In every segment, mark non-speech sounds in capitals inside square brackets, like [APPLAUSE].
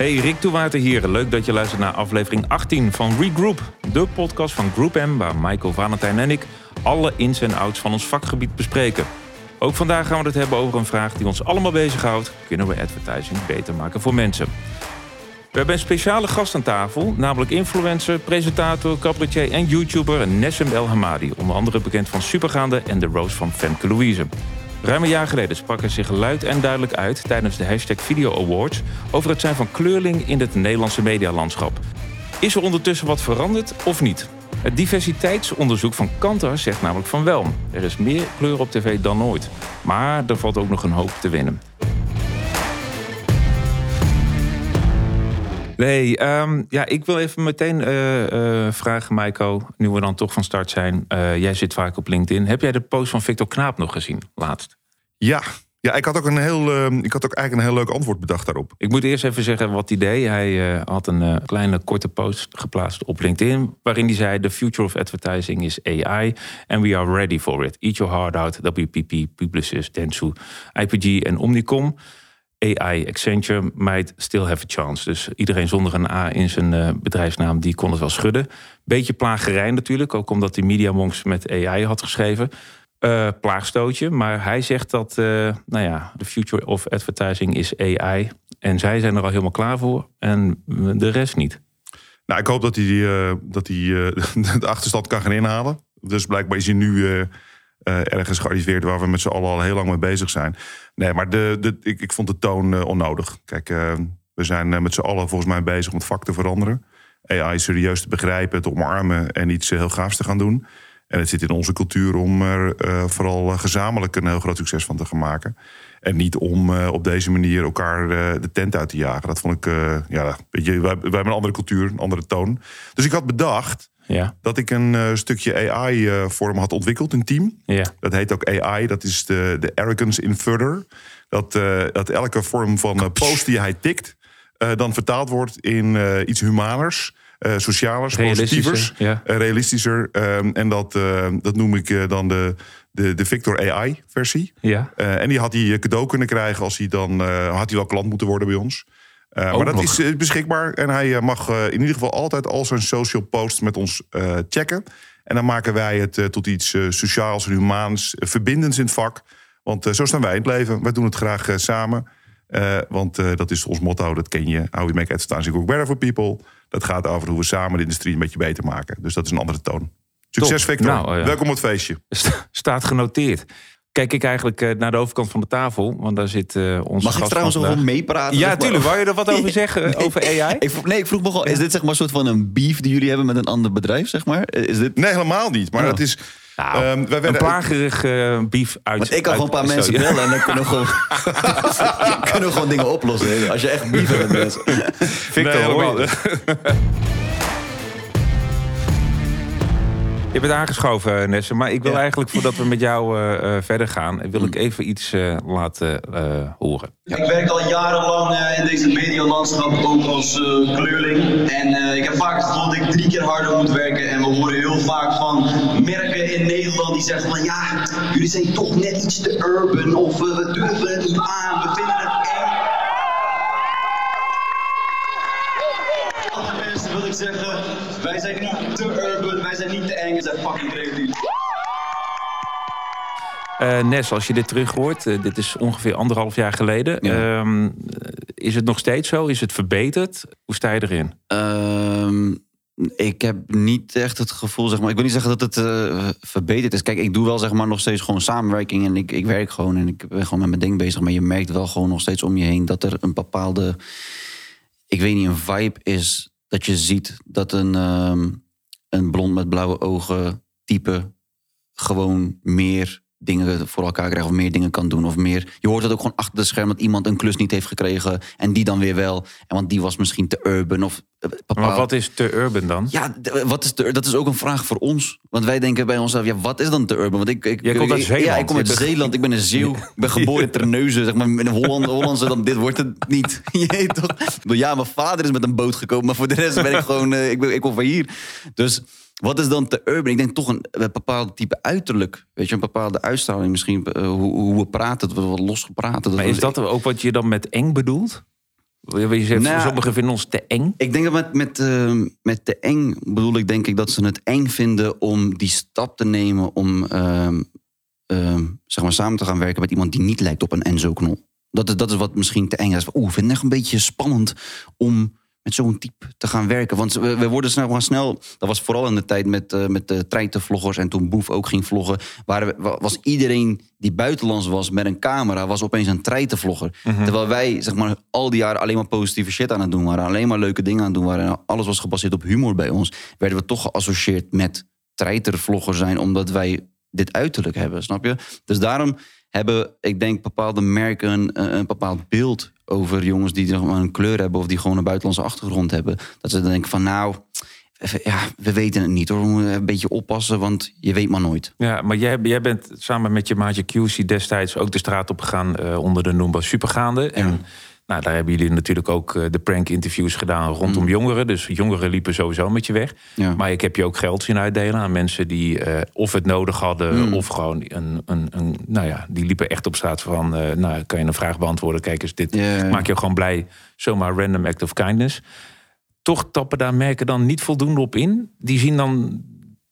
Hey, Rick Toewater hier. Leuk dat je luistert naar aflevering 18 van Regroup. De podcast van Group M, waar Michael Valentijn en ik alle ins en outs van ons vakgebied bespreken. Ook vandaag gaan we het hebben over een vraag die ons allemaal bezighoudt. Kunnen we advertising beter maken voor mensen? We hebben een speciale gast aan tafel, namelijk influencer, presentator, cabaretier en YouTuber Nessim El Hamadi. Onder andere bekend van Supergaande en de Roos van Femke Louise. Ruim een jaar geleden sprak hij zich luid en duidelijk uit tijdens de hashtag Video Awards over het zijn van kleurling in het Nederlandse medialandschap. Is er ondertussen wat veranderd of niet? Het diversiteitsonderzoek van Kantar zegt namelijk van wel. Er is meer kleur op tv dan ooit. Maar er valt ook nog een hoop te winnen. Nee, ehm, ja, ik wil even meteen uh, uh, vragen, Maiko, nu we dan toch van start zijn. Uh, jij zit vaak op LinkedIn. Heb jij de post van Victor Knaap nog gezien, laatst? Ja, ja, ik had ook een heel, uh, ik had ook eigenlijk een heel leuk antwoord bedacht daarop. Ik moet eerst even zeggen wat hij deed. Hij uh, had een uh, kleine korte post geplaatst op LinkedIn. Waarin hij zei: The future of advertising is AI. And we are ready for it. Eat your heart out. WPP, Publicis, Dentsu, IPG en Omnicom. AI, Accenture might still have a chance. Dus iedereen zonder een A in zijn bedrijfsnaam, die kon het wel schudden. Beetje plagerij natuurlijk, ook omdat hij MediaMonks met AI had geschreven. Uh, plaagstootje. Maar hij zegt dat, uh, nou ja, the future of advertising is AI. En zij zijn er al helemaal klaar voor. En de rest niet. Nou, ik hoop dat hij, uh, dat hij [LAUGHS] de achterstand kan gaan inhalen. Dus blijkbaar is hij nu ergens gearriveerd waar we met z'n allen al heel lang mee bezig zijn. Nee, maar de, de, ik, ik vond de toon onnodig. Kijk, we zijn met z'n allen volgens mij bezig om het vak te veranderen. AI serieus te begrijpen, te omarmen en iets heel gaafs te gaan doen. En het zit in onze cultuur om er uh, vooral gezamenlijk een heel groot succes van te gaan maken. En niet om uh, op deze manier elkaar uh, de tent uit te jagen. Dat vond ik, ja, weet je, wij, wij, hebben een andere cultuur, een andere toon. Dus ik had bedacht ja. dat ik een stukje AI voor hem had ontwikkeld, een team. Ja. Dat heet ook AI, dat is de, de arrogance in further. Dat, dat elke vorm van post die hij tikt, dan vertaald wordt in iets humaners. Uh, socialer, positievers, ja. uh, realistischer. Um, en dat, uh, dat noem ik dan de, de, de Victor AI-versie. Ja. en die had hij cadeau kunnen krijgen als hij dan had hij wel klant moeten worden bij ons. maar dat nog. is beschikbaar. En hij mag in ieder geval altijd al zijn social posts met ons checken. En dan maken wij het tot iets sociaals en humaans, verbindends in het vak. Want zo staan wij in het leven. Wij doen het graag samen. Want dat is ons motto, dat ken je. How we make advertising work better for people. Dat gaat over hoe we samen de industrie een beetje beter maken. Dus dat is een andere toon. Succes, Top. Victor. Nou, uh, Welkom op het feestje. Staat genoteerd. Kijk ik eigenlijk naar de overkant van de tafel, want daar zit uh, onze Mag ik trouwens nog wel meepraten? Ja, tuurlijk. Wou je er wat [LAUGHS] over zeggen nee, over AI? Ik vroeg, nee, ik vroeg me gewoon, is dit zeg maar een soort van een beef die jullie hebben met een ander bedrijf, zeg maar? Is dit... Nee, helemaal niet. Maar oh. het is... Nou, um, wij werden... Een plagerig uh, beef uit. Want ik kan gewoon een paar mensen bellen en dan kunnen we gewoon, [LAUGHS] kunnen we gewoon dingen oplossen. Als je echt beef hebt met mensen. Victor, nee, hoor [LAUGHS] Je bent aangeschoven, Nesse. Maar ik wil ja. eigenlijk, voordat we met jou uh, uh, verder gaan... wil ik even iets uh, laten horen. Ja. Ik werk al jarenlang in deze medialandschap, ook als kleurling. En ik heb vaak het gevoel dat ik drie keer harder moet werken. En we horen heel vaak van merken Nederland die zeggen van... ja, jullie zijn toch net iets te urban. Of we durven het niet aan, we vinden het eng. Andere mensen wil ik zeggen, wij zijn niet te urban, wij zijn niet te eng, we zijn fucking creatief. Uh, Nes, als je dit terug hoort, uh, dit is ongeveer anderhalf jaar geleden. Ja. Um, is het nog steeds zo? Is het verbeterd? Hoe sta je erin? Um, ik heb niet echt het gevoel, zeg maar. Ik wil niet zeggen dat het uh, verbeterd is. Kijk, ik doe wel zeg maar nog steeds gewoon samenwerking en ik, ik werk gewoon en ik ben gewoon met mijn ding bezig. Maar je merkt wel gewoon nog steeds om je heen dat er een bepaalde, ik weet niet, een vibe is dat je ziet dat een, um, een blond met blauwe ogen type gewoon meer dingen voor elkaar krijgt of meer dingen kan doen of meer. Je hoort het ook gewoon achter de scherm dat iemand een klus niet heeft gekregen en die dan weer wel. En want die was misschien te urban of bepaald. Maar wat is te urban dan? Ja, wat is te, dat is ook een vraag voor ons. Want wij denken bij onszelf, ja, wat is dan te urban? Want ik, ik, Jij komt uit Zeeland. Ja, ik kom uit Zeeland. Ik ben een Zeeuw. [LAUGHS] Ik ben geboren in Terneuzen. Zeg maar, in Holland, Hollandse, dan dit wordt het niet. [LAUGHS] Je toch? Ja, mijn vader is met een boot gekomen, maar voor de rest ben ik gewoon, uh, ik, ben, ik kom van hier. Dus wat is dan te urban? Ik denk toch een, een bepaald type uiterlijk. Weet je, een bepaalde uitstraling misschien. Uh, hoe, hoe, we praten, we wat los gepraten. Maar is dat ook wat je dan met eng bedoelt? Je zegt, Nou, sommigen vinden ons te eng. Ik denk dat met, met, eh, met te eng bedoel ik denk ik dat ze het eng vinden om die stap te nemen om ehm, ehm, zeg maar samen te gaan werken met iemand die niet lijkt op een Enzo Knol. Dat dat is wat misschien te eng is. Oeh, ik vind het echt een beetje spannend om met zo'n type te gaan werken. Want we, we worden snel, gaan snel. Dat was vooral in de tijd met, eh, met de treitenvloggers en toen Boef ook ging vloggen. Waren, was iedereen die buitenlands was met een camera, was opeens een treitenvlogger. Terwijl wij zeg maar al die jaren alleen maar positieve shit aan het doen waren. Alleen maar leuke dingen aan het doen waren. En alles was gebaseerd op humor bij ons. Werden we toch geassocieerd met treitervlogger zijn, omdat wij dit uiterlijk hebben, snap je? Dus daarom hebben, ik denk, bepaalde merken een, een bepaald beeld over jongens die zeg maar, een kleur hebben of die gewoon een buitenlandse achtergrond hebben. Dat ze dan denken van nou, even, ja, we weten het niet hoor. We moeten een beetje oppassen, want je weet maar nooit. Ja, maar jij, jij bent samen met je maatje QC destijds ook de straat op gegaan eh, onder de noembaar Supergaande. En nou, daar hebben jullie natuurlijk ook eh, de prank-interviews gedaan rondom jongeren. Dus jongeren liepen sowieso met je weg. Ja. Maar ik heb je ook geld zien uitdelen aan mensen die eh, of het nodig hadden... Mm. of gewoon een, een, een... Nou ja, die liepen echt op straat van... eh, nou, kan je een vraag beantwoorden? Kijk eens, dit maak je gewoon blij. Zomaar random act of kindness. Toch tappen daar merken dan niet voldoende op in? Die zien dan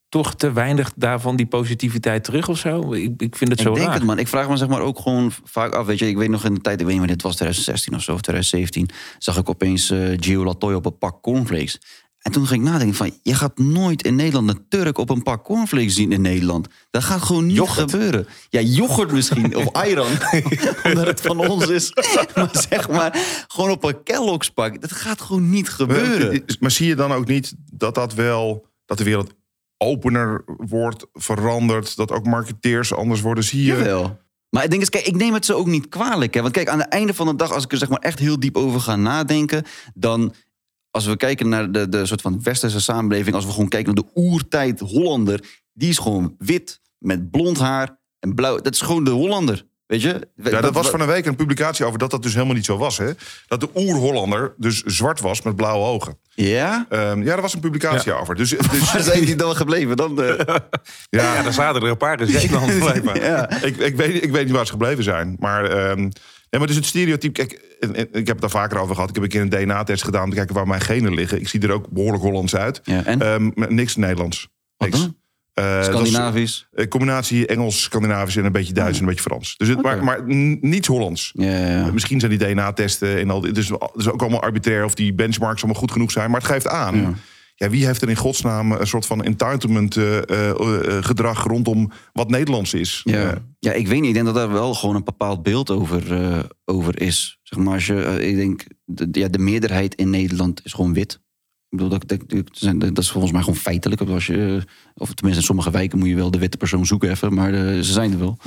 toch te weinig daarvan die positiviteit terug of zo? Ik, ik vind het zo ik denk raar. het, man. Ik vraag me zeg maar ook gewoon vaak af. Weet je, ik weet nog in de tijd, ik weet niet wanneer dit was, 2016 of zo, of 2017, zag ik opeens eh Gio Latoy op een pak cornflakes. En toen ging ik nadenken van, je gaat nooit in Nederland een Turk op een pak cornflakes zien in Nederland. Dat gaat gewoon niet Yoghurt. gebeuren. Ja, yoghurt misschien, of [LAUGHS] ayran, [LAUGHS] omdat het van ons is. [LAUGHS] Maar zeg maar, gewoon op een Kellogg's pak, dat gaat gewoon niet gebeuren. Eh, Maar zie je dan ook niet dat dat wel dat de wereld opener wordt, verandert, dat ook marketeers anders worden? Zie je? Jawel. Maar het ding is, kijk, ik neem het zo ook niet kwalijk. Hè? Want kijk, aan het einde van de dag, als ik er zeg maar echt heel diep over ga nadenken, dan als we kijken naar de, de soort van westerse samenleving, als we gewoon kijken naar de oertijd Hollander, die is gewoon wit met blond haar en blauw. Dat is gewoon de Hollander. Weet je? Ja, dat was van een week een publicatie over dat dat dus helemaal niet zo was. Hè? Dat de oer-Hollander dus zwart was met blauwe ogen. Ja? Ehm, ja, daar was een publicatie over. Dus, [LAUGHS] dus Waar zijn die dan gebleven? Dan, eh, [LAUGHS] Ja, ja, daar zaten er een paar in Zeeland blijkbaar. ja. ik, ik, weet, ik weet niet waar ze gebleven zijn. Maar, ehm, nee, maar dus het stereotype... Kijk, en- en ik heb het daar vaker over gehad. Ik heb een keer een DNA-test gedaan om te kijken waar mijn genen liggen. Ik zie er ook behoorlijk Hollands uit. Ja, en? Ehm, maar niks Nederlands. Wat Niks. Eh, dat is Scandinavisch. een combinatie Engels, Scandinavisch en een beetje Duits en een beetje Frans. Dus het, maar, maar niets Hollands. Ja, ja, ja. Misschien zijn die DNA-testen en al. Dus het is ook allemaal arbitrair of die benchmarks allemaal goed genoeg zijn. Maar het geeft aan. Ja. Ja. wie heeft er in godsnaam een soort van entitlement eh, eh, eh, gedrag rondom wat Nederlands is? Ja. Eh, ja, ik weet niet. Ik denk dat daar wel gewoon een bepaald beeld over, eh, over is. Zeg maar, als je, eh, ik denk, de, ja, de meerderheid in Nederland is gewoon wit. Ik bedoel, dat, dat, is volgens mij gewoon feitelijk. Als je, of tenminste, in sommige wijken moet je wel de witte persoon zoeken even. Maar eh, ze zijn er wel.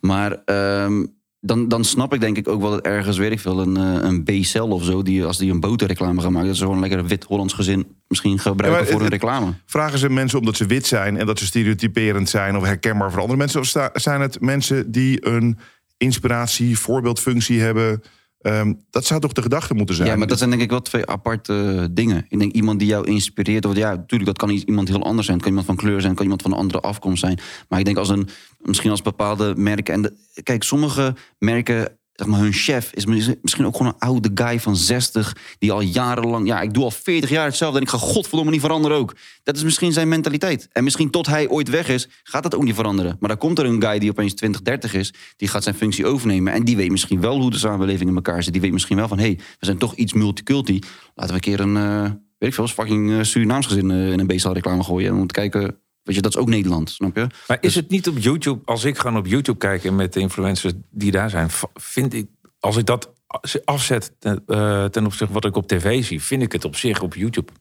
Maar ehm, dan, dan snap ik denk ik ook wel dat ergens, weet ik veel, een, eh, een B-cel of zo, die, als die een boterreclame gaan maken, dat ze gewoon lekker een wit Hollands gezin misschien gebruiken Ja, voor een reclame. Vragen ze mensen omdat ze wit zijn en dat ze stereotyperend zijn of herkenbaar voor andere mensen? Of zijn het mensen die een inspiratie, voorbeeldfunctie hebben? Ehm, dat zou toch de gedachte moeten zijn? Ja, maar dat zijn denk ik wel twee aparte dingen. Ik denk iemand die jou inspireert. Of ja, natuurlijk, dat kan iemand heel anders zijn. Kan iemand van kleur zijn, kan iemand van een andere afkomst zijn. Maar ik denk als een, misschien als bepaalde merken. En kijk, sommige merken, zeg maar, hun chef is misschien ook gewoon een oude guy van 60. Die al jarenlang, ja, ik doe al 40 jaar hetzelfde. En ik ga godverdomme niet veranderen ook. Dat is misschien zijn mentaliteit. En misschien tot hij ooit weg is, gaat dat ook niet veranderen. Maar dan komt er een guy die opeens 20, 30 is. Die gaat zijn functie overnemen. En die weet misschien wel hoe de samenleving in elkaar zit. Die weet misschien wel van, hé, hey, we zijn toch iets multiculti. Laten we een keer een, eh, weet ik veel, fucking eh, Surinaams gezin eh, in een beestal reclame gooien. Om te kijken, weet je, dat is ook Nederland, snap je? Maar is het niet op YouTube, als ik gewoon op YouTube kijk en met de influencers die daar zijn, vind ik, als ik dat afzet ten, eh, ten opzichte van wat ik op tv zie, vind ik het op zich op YouTube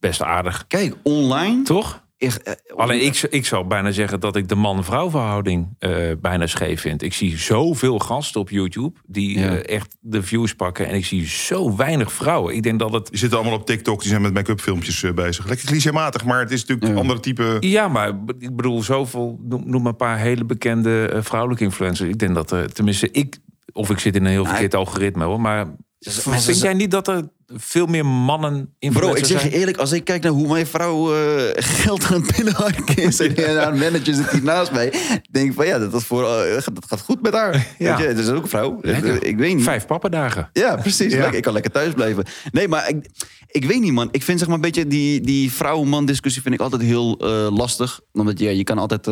best aardig. Kijk, online... Toch? Eh, Alleen ik, ik zou bijna zeggen dat ik de man-vrouw verhouding eh, bijna scheef vind. Ik zie zoveel gasten op YouTube die Ja. eh, echt de views pakken. En ik zie zo weinig vrouwen. Ik denk dat het... Die zitten allemaal op TikTok, die zijn met make-up filmpjes bezig. Lekker clichématig, maar het is natuurlijk Ja. een andere type... Ja, maar ik bedoel, zoveel, noem, noem maar een paar hele bekende vrouwelijke influencers. Ik denk dat er, tenminste, ik, of ik zit in een heel verkeerd algoritme hoor, maar vind jij niet dat er veel meer mannen in Bro, ik zeg je eerlijk, als ik kijk naar hoe mijn vrouw uh, geld aan het binnenharken is en haar manager zit hier naast mij, denk ik van ja, dat, is voor, uh, dat gaat goed met haar. [LAUGHS] Ja. Weet je, het is ook een vrouw. Lekker. Ik weet niet. Vijf pappendagen. Ja, precies. Ja. Ik kan lekker thuis blijven. Nee, maar ik, ik weet niet, man. Ik vind zeg maar een beetje die, die vrouw-man discussie vind ik altijd heel uh, lastig. Omdat ja, je kan altijd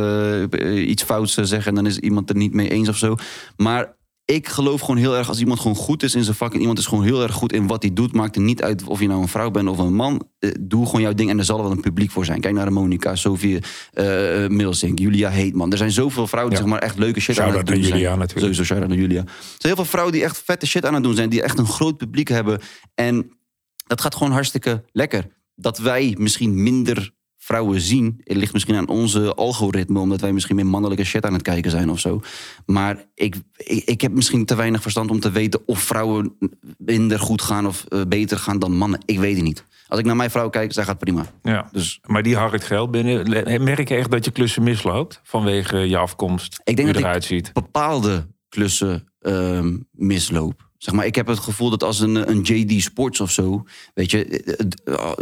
iets fouts zeggen en dan is iemand er niet mee eens of zo. Maar ik geloof gewoon heel erg als iemand gewoon goed is in zijn vak en iemand is gewoon heel erg goed in wat hij doet, maakt er niet uit of je nou een vrouw bent of een man. Eh, doe gewoon jouw ding en er zal wel een publiek voor zijn. Kijk naar Monica, Sofie uh, Milsink, Julia Heetman. Er zijn zoveel vrouwen die zeg maar echt leuke shit aan het doen Julia, zijn. Natuurlijk. Sowieso shout naar Julia. Er zijn heel veel vrouwen die echt vette shit aan het doen zijn, die echt een groot publiek hebben. En dat gaat gewoon hartstikke lekker. Dat wij misschien minder vrouwen zien. Het ligt misschien aan onze algoritme, omdat wij misschien meer mannelijke shit aan het kijken zijn of zo. Maar ik, ik, ik heb misschien te weinig verstand om te weten of vrouwen minder goed gaan of uh, beter gaan dan mannen. Ik weet het niet. Als ik naar mijn vrouw kijk, zij gaat prima. Ja, dus, maar die harkt geld binnen. Merk je echt dat je klussen misloopt vanwege je afkomst? Ik denk hoe dat eruit ik ziet? bepaalde klussen uh, misloop. Zeg maar, ik heb het gevoel dat als een, een JD Sports of zo, weet je,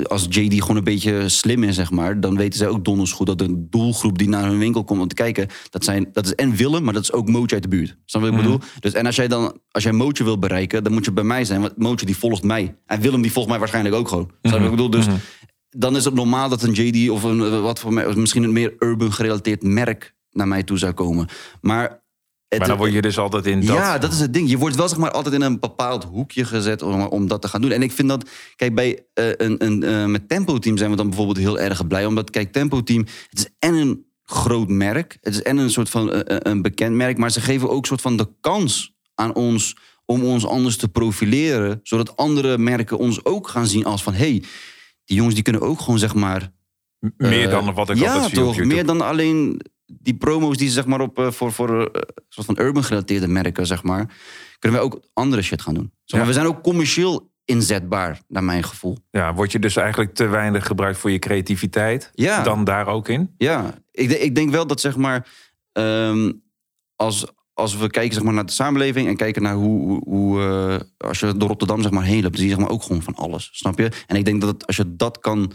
als JD gewoon een beetje slim is, zeg maar, dan weten zij ook donders goed dat een doelgroep die naar hun winkel komt om te kijken, dat, zijn, dat is en Willem, maar dat is ook Mootje uit de buurt. Snap wat ik bedoel? Dus, en als jij dan, als jij Mootje wil bereiken, dan moet je bij mij zijn, want Mootje die volgt mij. En Willem die volgt mij waarschijnlijk ook gewoon. Snap wat ik bedoel? Dus dan is het normaal dat een JD of een, wat voor mij, misschien een meer urban gerelateerd merk naar mij toe zou komen. Maar maar dan word je dus altijd in dat... Ja, dat is het ding. Je wordt wel zeg maar altijd in een bepaald hoekje gezet om, om dat te gaan doen. En ik vind dat, kijk, bij uh, een, een, uh, met Tempo Team zijn we dan bijvoorbeeld heel erg blij. Omdat, kijk, Tempo Team, het is en een groot merk. Het is en een soort van uh, een bekend merk. Maar ze geven ook soort van de kans aan ons om ons anders te profileren. Zodat andere merken ons ook gaan zien als van... hey, die jongens die kunnen ook gewoon zeg maar... Meer dan wat ik ja, altijd zie toch, op YouTube. meer dan alleen die promo's die ze zeg maar op uh, voor, voor uh, soort van urban gerelateerde merken, zeg maar, kunnen wij ook andere shit gaan doen. Zeg maar, Ja. We zijn ook commercieel inzetbaar, naar mijn gevoel. Ja, word je dus eigenlijk te weinig gebruikt voor je creativiteit? Ja. Dan daar ook in? Ja, ik, ik denk wel dat zeg maar, ehm, als, als we kijken zeg maar, naar de samenleving en kijken naar hoe, hoe, hoe, eh, als je door Rotterdam zeg maar, heen loopt, dan zie je zeg maar, ook gewoon van alles. Snap je? En ik denk dat het, als je dat kan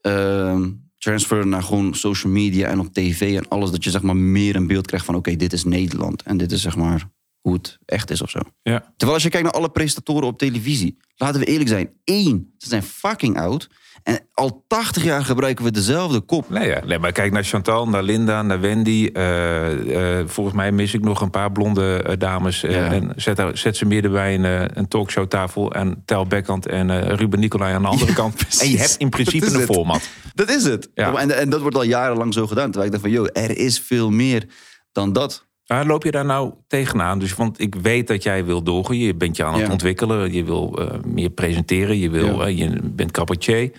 ehm transferen naar gewoon social media en op tv en alles, dat je zeg maar meer een beeld krijgt van oké, dit is Nederland en dit is zeg maar hoe het echt is of zo. Ja. Terwijl als je kijkt naar alle presentatoren op televisie, laten we eerlijk zijn, één, ze zijn fucking oud en al 80 jaar gebruiken we dezelfde kop. Nee, ja. nee, maar kijk naar Chantal, naar Linda, naar Wendy. Eh, eh, volgens mij mis ik nog een paar blonde eh, dames. Ja. En zet, zet ze midden bij een, een talkshowtafel. En Tel Beckhand en Ruben Nicolai aan de andere kant. [LAUGHS] precies. En je hebt in principe een format. Dat is het. Ja. En, en dat wordt al jarenlang zo gedaan. Terwijl ik dacht van, joh, er is veel meer dan dat. Maar loop je daar nou tegenaan? Dus, want ik weet dat jij wil doorgaan. Je bent je aan het Ja. ontwikkelen. Je wil eh, meer presenteren. Je, wil, Ja. eh, je bent cabaretier.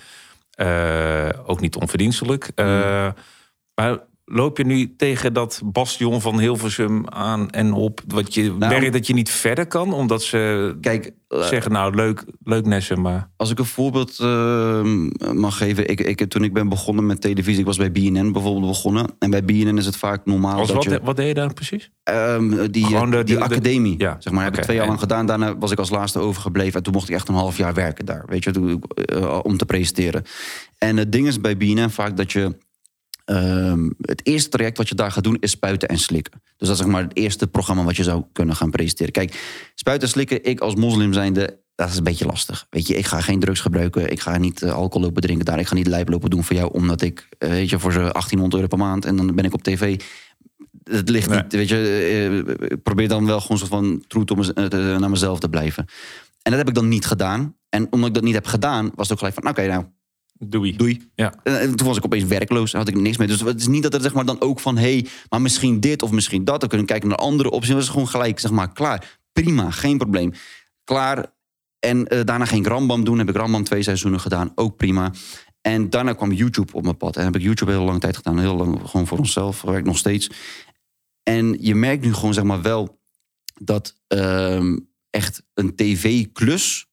Eh, ook niet onverdienstelijk. Eh, Maar loop je nu tegen dat bastion van Hilversum aan en op? Wat je Nou- merkt dat je niet verder kan? Omdat ze Kijk, eh, zeggen, nou leuk, leuk Nessen, maar... als ik een voorbeeld eh, mag geven. Ik, ik, toen ik ben begonnen met televisie, ik was bij BNN bijvoorbeeld begonnen. En bij BNN is het vaak normaal Als dat wat, je... wat deed je daar precies? Ehm, die, de- die de- de- academie, ja, zeg maar, heb ik twee jaar lang gedaan. Daarna was ik als laatste overgebleven. En toen mocht ik echt een half jaar werken daar, weet je, toen, eh, om te presenteren. En het ding is bij BNN vaak dat je... ehm, het eerste traject wat je daar gaat doen is spuiten en slikken. Dus dat is zeg maar het eerste programma wat je zou kunnen gaan presenteren. Kijk, spuiten en slikken, ik als moslim zijnde, dat is een beetje lastig. Weet je, ik ga geen drugs gebruiken. Ik ga niet eh, alcohol lopen drinken daar. Ik ga niet lijp lopen doen voor jou, omdat ik, eh, weet je, voor ze 1800 euro per maand en dan ben ik op tv. Het ligt Nee. niet, weet je, eh, ik probeer dan wel gewoon soort van true to mez- eh, te- naar mezelf te blijven. En dat heb ik dan niet gedaan. En omdat ik dat niet heb gedaan, was het ook gelijk van, oké, nou, Doei. doei. Ja. En, en toen was ik opeens werkloos, had ik niks meer. Dus het is niet dat het zeg maar dan ook van, hé, hey, maar misschien dit of misschien dat. Dan kunnen we kijken naar andere opties. Het was gewoon gelijk, zeg maar, klaar. Prima, geen probleem. Klaar. En eh, daarna ging ik Rambam doen. Heb ik Rambam twee seizoenen gedaan, ook prima. En daarna kwam YouTube op mijn pad. En heb ik YouTube heel lang tijd gedaan. Heel lang gewoon voor onszelf, werk nog steeds. En je merkt nu gewoon, zeg maar, wel dat ehm, echt een tv-klus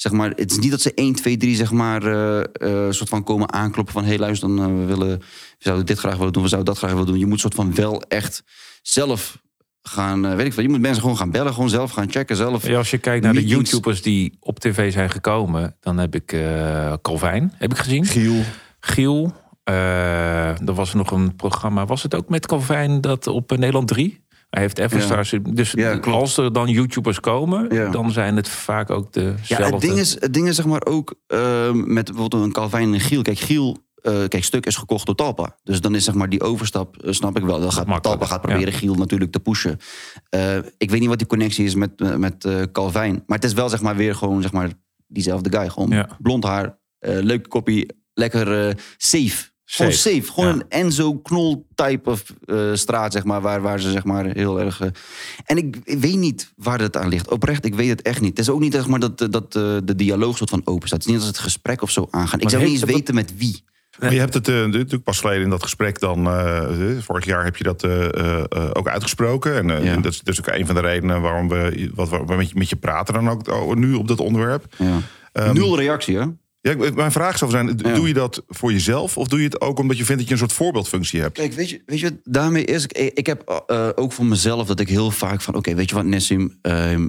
zeg maar, het is niet dat ze 1, 2, 3 zeg maar, eh, eh, soort van komen aankloppen van... hé, hey, luister, dan, eh, we, willen, we zouden dit graag willen doen, we zouden dat graag willen doen. Je moet soort van wel echt zelf gaan, weet ik veel. Je moet mensen gewoon gaan bellen, gewoon zelf gaan checken, zelf. Ja, als je kijkt naar de. YouTubers die op tv zijn gekomen, dan heb ik eh Calvijn, heb ik gezien. Giel. Giel. eh er was nog een programma, was het ook met Calvijn dat op Nederland 3? Hij heeft Everstars. Dus Ja, als er dan YouTubers komen, Ja. dan zijn het vaak ook Ja, dezelfde. het ding is, het ding is zeg maar ook eh, met bijvoorbeeld een Calvijn en Giel. Kijk, Giel, eh, kijk, stuk is gekocht door Talpa. Dus dan is zeg maar die overstap, eh, snap ik wel. Dan gaat, Talpa gaat proberen Giel natuurlijk te pushen. Eh, ik weet niet wat die connectie is met, met Calvijn. Maar het is wel zeg maar weer gewoon zeg maar diezelfde guy. Gewoon Ja. blond haar, leuke koppie, lekker eh, safe. Gewoon Safe. Gewoon ja. een Enzo Knol type of eh, straat, zeg maar, waar, waar ze zeg maar heel erg. eh, En ik, ik weet niet waar het aan ligt. Oprecht, ik weet het echt niet. Het is ook niet zeg maar, dat, eh, dat eh, de dialoog soort van open staat. Het is niet als het gesprek of zo aangaan. Ik zou niet eens dat- weten met wie. Maar je hebt het natuurlijk pas geleden in dat gesprek dan... eh, vorig jaar heb je dat eh, eh, eh, ook uitgesproken. En Ja. dat, is, dat is ook een van de redenen waarom we, wat, we met, je, met je praten dan ook oh, nu op dat onderwerp. Ja. Ehm, Nul reactie, hè? Ja, mijn vraag zou zijn, doe je dat voor jezelf... of doe je het ook omdat je vindt dat je een soort voorbeeldfunctie hebt? Kijk, weet je, weet je wat daarmee is? Ik, ik heb eh, ook voor mezelf dat ik heel vaak van... oké, weet je wat, Nessim... ehm,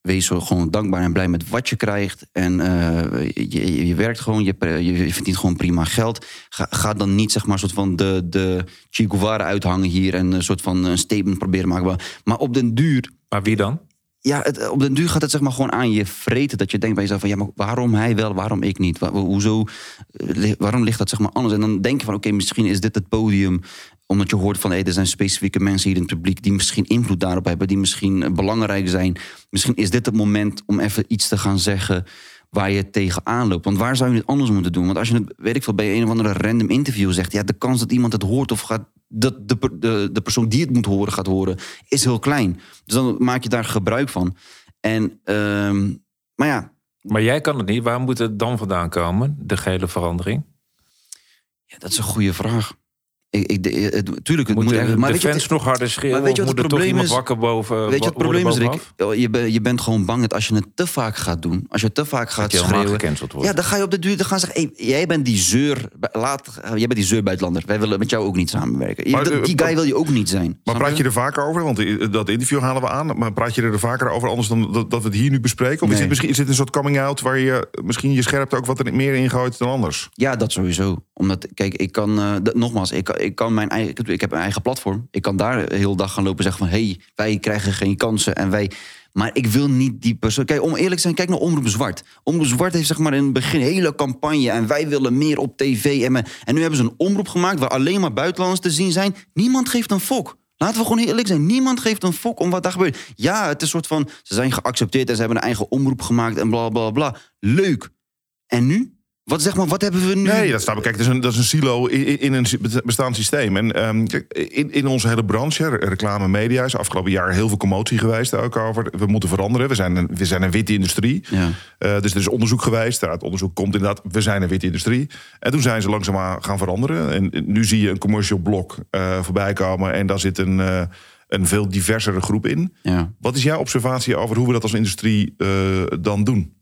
wees zo gewoon dankbaar en blij met wat je krijgt. En eh, je, je, je werkt gewoon, je, je, verdient gewoon prima geld. Ga, ga dan niet zeg maar soort van de, de Che Guevara uithangen hier... en een soort van een statement proberen maken. Maar op den duur Maar wie dan? Ja, het, op den duur gaat het zeg maar gewoon aan je vreten. Dat je denkt bij jezelf van, ja, maar waarom hij wel, waarom ik niet? Hoezo, eh, waarom ligt dat zeg maar anders? En dan denk je van, oké, misschien is dit het podium... omdat je hoort van, er zijn specifieke mensen hier in het publiek... die misschien invloed daarop hebben, die misschien eh, belangrijk zijn. Misschien is dit het moment om even iets te gaan zeggen... waar je tegenaan loopt. Want waar zou je het anders moeten doen? Want als je het, weet ik veel, bij een of andere random interview zegt... ja, de kans dat iemand het hoort of gaat... dat de, de, de persoon die het moet horen gaat horen, is heel klein. Dus dan maak je daar gebruik van. En, ehm, maar ja, Maar jij kan het niet. Waar moet het dan vandaan komen, de gele verandering? ja, dat is een goede vraag. Ik, ik, de- het, tuurlijk, het moet, ergens- maar de weet je wat- fans nog harder schreeuwen? maar weet je of wat moet het er toch probleem iemand is? wakker boven Weet je wat het probleem is, Rick? Oh, Je, ben- je bent gewoon bang dat als je het te vaak gaat doen, als je te vaak gaat schreeuwen, ja, dan ga je op de duur dan gaan ze zeggen: hey, jij bent die zeur, laat, jij bent die zeurbuitenlander. Wij willen met jou ook niet samenwerken. Maar, eh, die guy wil je ook niet zijn. Maar praat je er vaker over? Want eh, dat interview halen we aan. Maar praat je er vaker over anders dan dat, dat we het hier nu bespreken? Of is, dit misschien, is dit een soort coming-out waar je misschien je scherpte ook wat er meer ingooit dan anders? Ja, dat sowieso. Omdat, kijk, ik kan, eh, dat- nogmaals, ik, kan- ik, kan mijn eigen, ik heb- een eigen platform. Ik kan daar de hele dag gaan lopen en zeggen van... hé, hey, wij krijgen geen kansen en wij... Maar ik wil niet die persoon... Kijk, om eerlijk te zijn, kijk naar Omroep Zwart. Omroep Zwart heeft zeg maar in het begin een hele campagne... en wij willen meer op tv. En, en nu hebben ze een omroep gemaakt waar alleen maar buitenlanders te zien zijn. Niemand geeft een fok. Laten we gewoon heel eerlijk zijn. Niemand geeft een fok om wat daar gebeurt. Ja, het is een soort van... ze zijn geaccepteerd en ze hebben een eigen omroep gemaakt... en bla, bla, bla. Leuk. En nu? Wat, zeg maar, wat hebben we nu? Nee, dat staat Kijk, dat is een, dat is een silo in, in een bestaand systeem. En ehm, in, in onze hele branche, reclame, media, is afgelopen jaar heel veel commotie geweest ook over. We moeten veranderen. We zijn een, we zijn een witte industrie. Ja. Eh, dus er is onderzoek geweest. Onderzoek komt inderdaad, we zijn een witte industrie. En toen zijn ze langzaamaan gaan veranderen. En nu zie je een commercial blok eh, voorbij komen. En daar zit een, eh, een veel diversere groep in. Ja. Wat is jouw observatie over hoe we dat als industrie dan doen?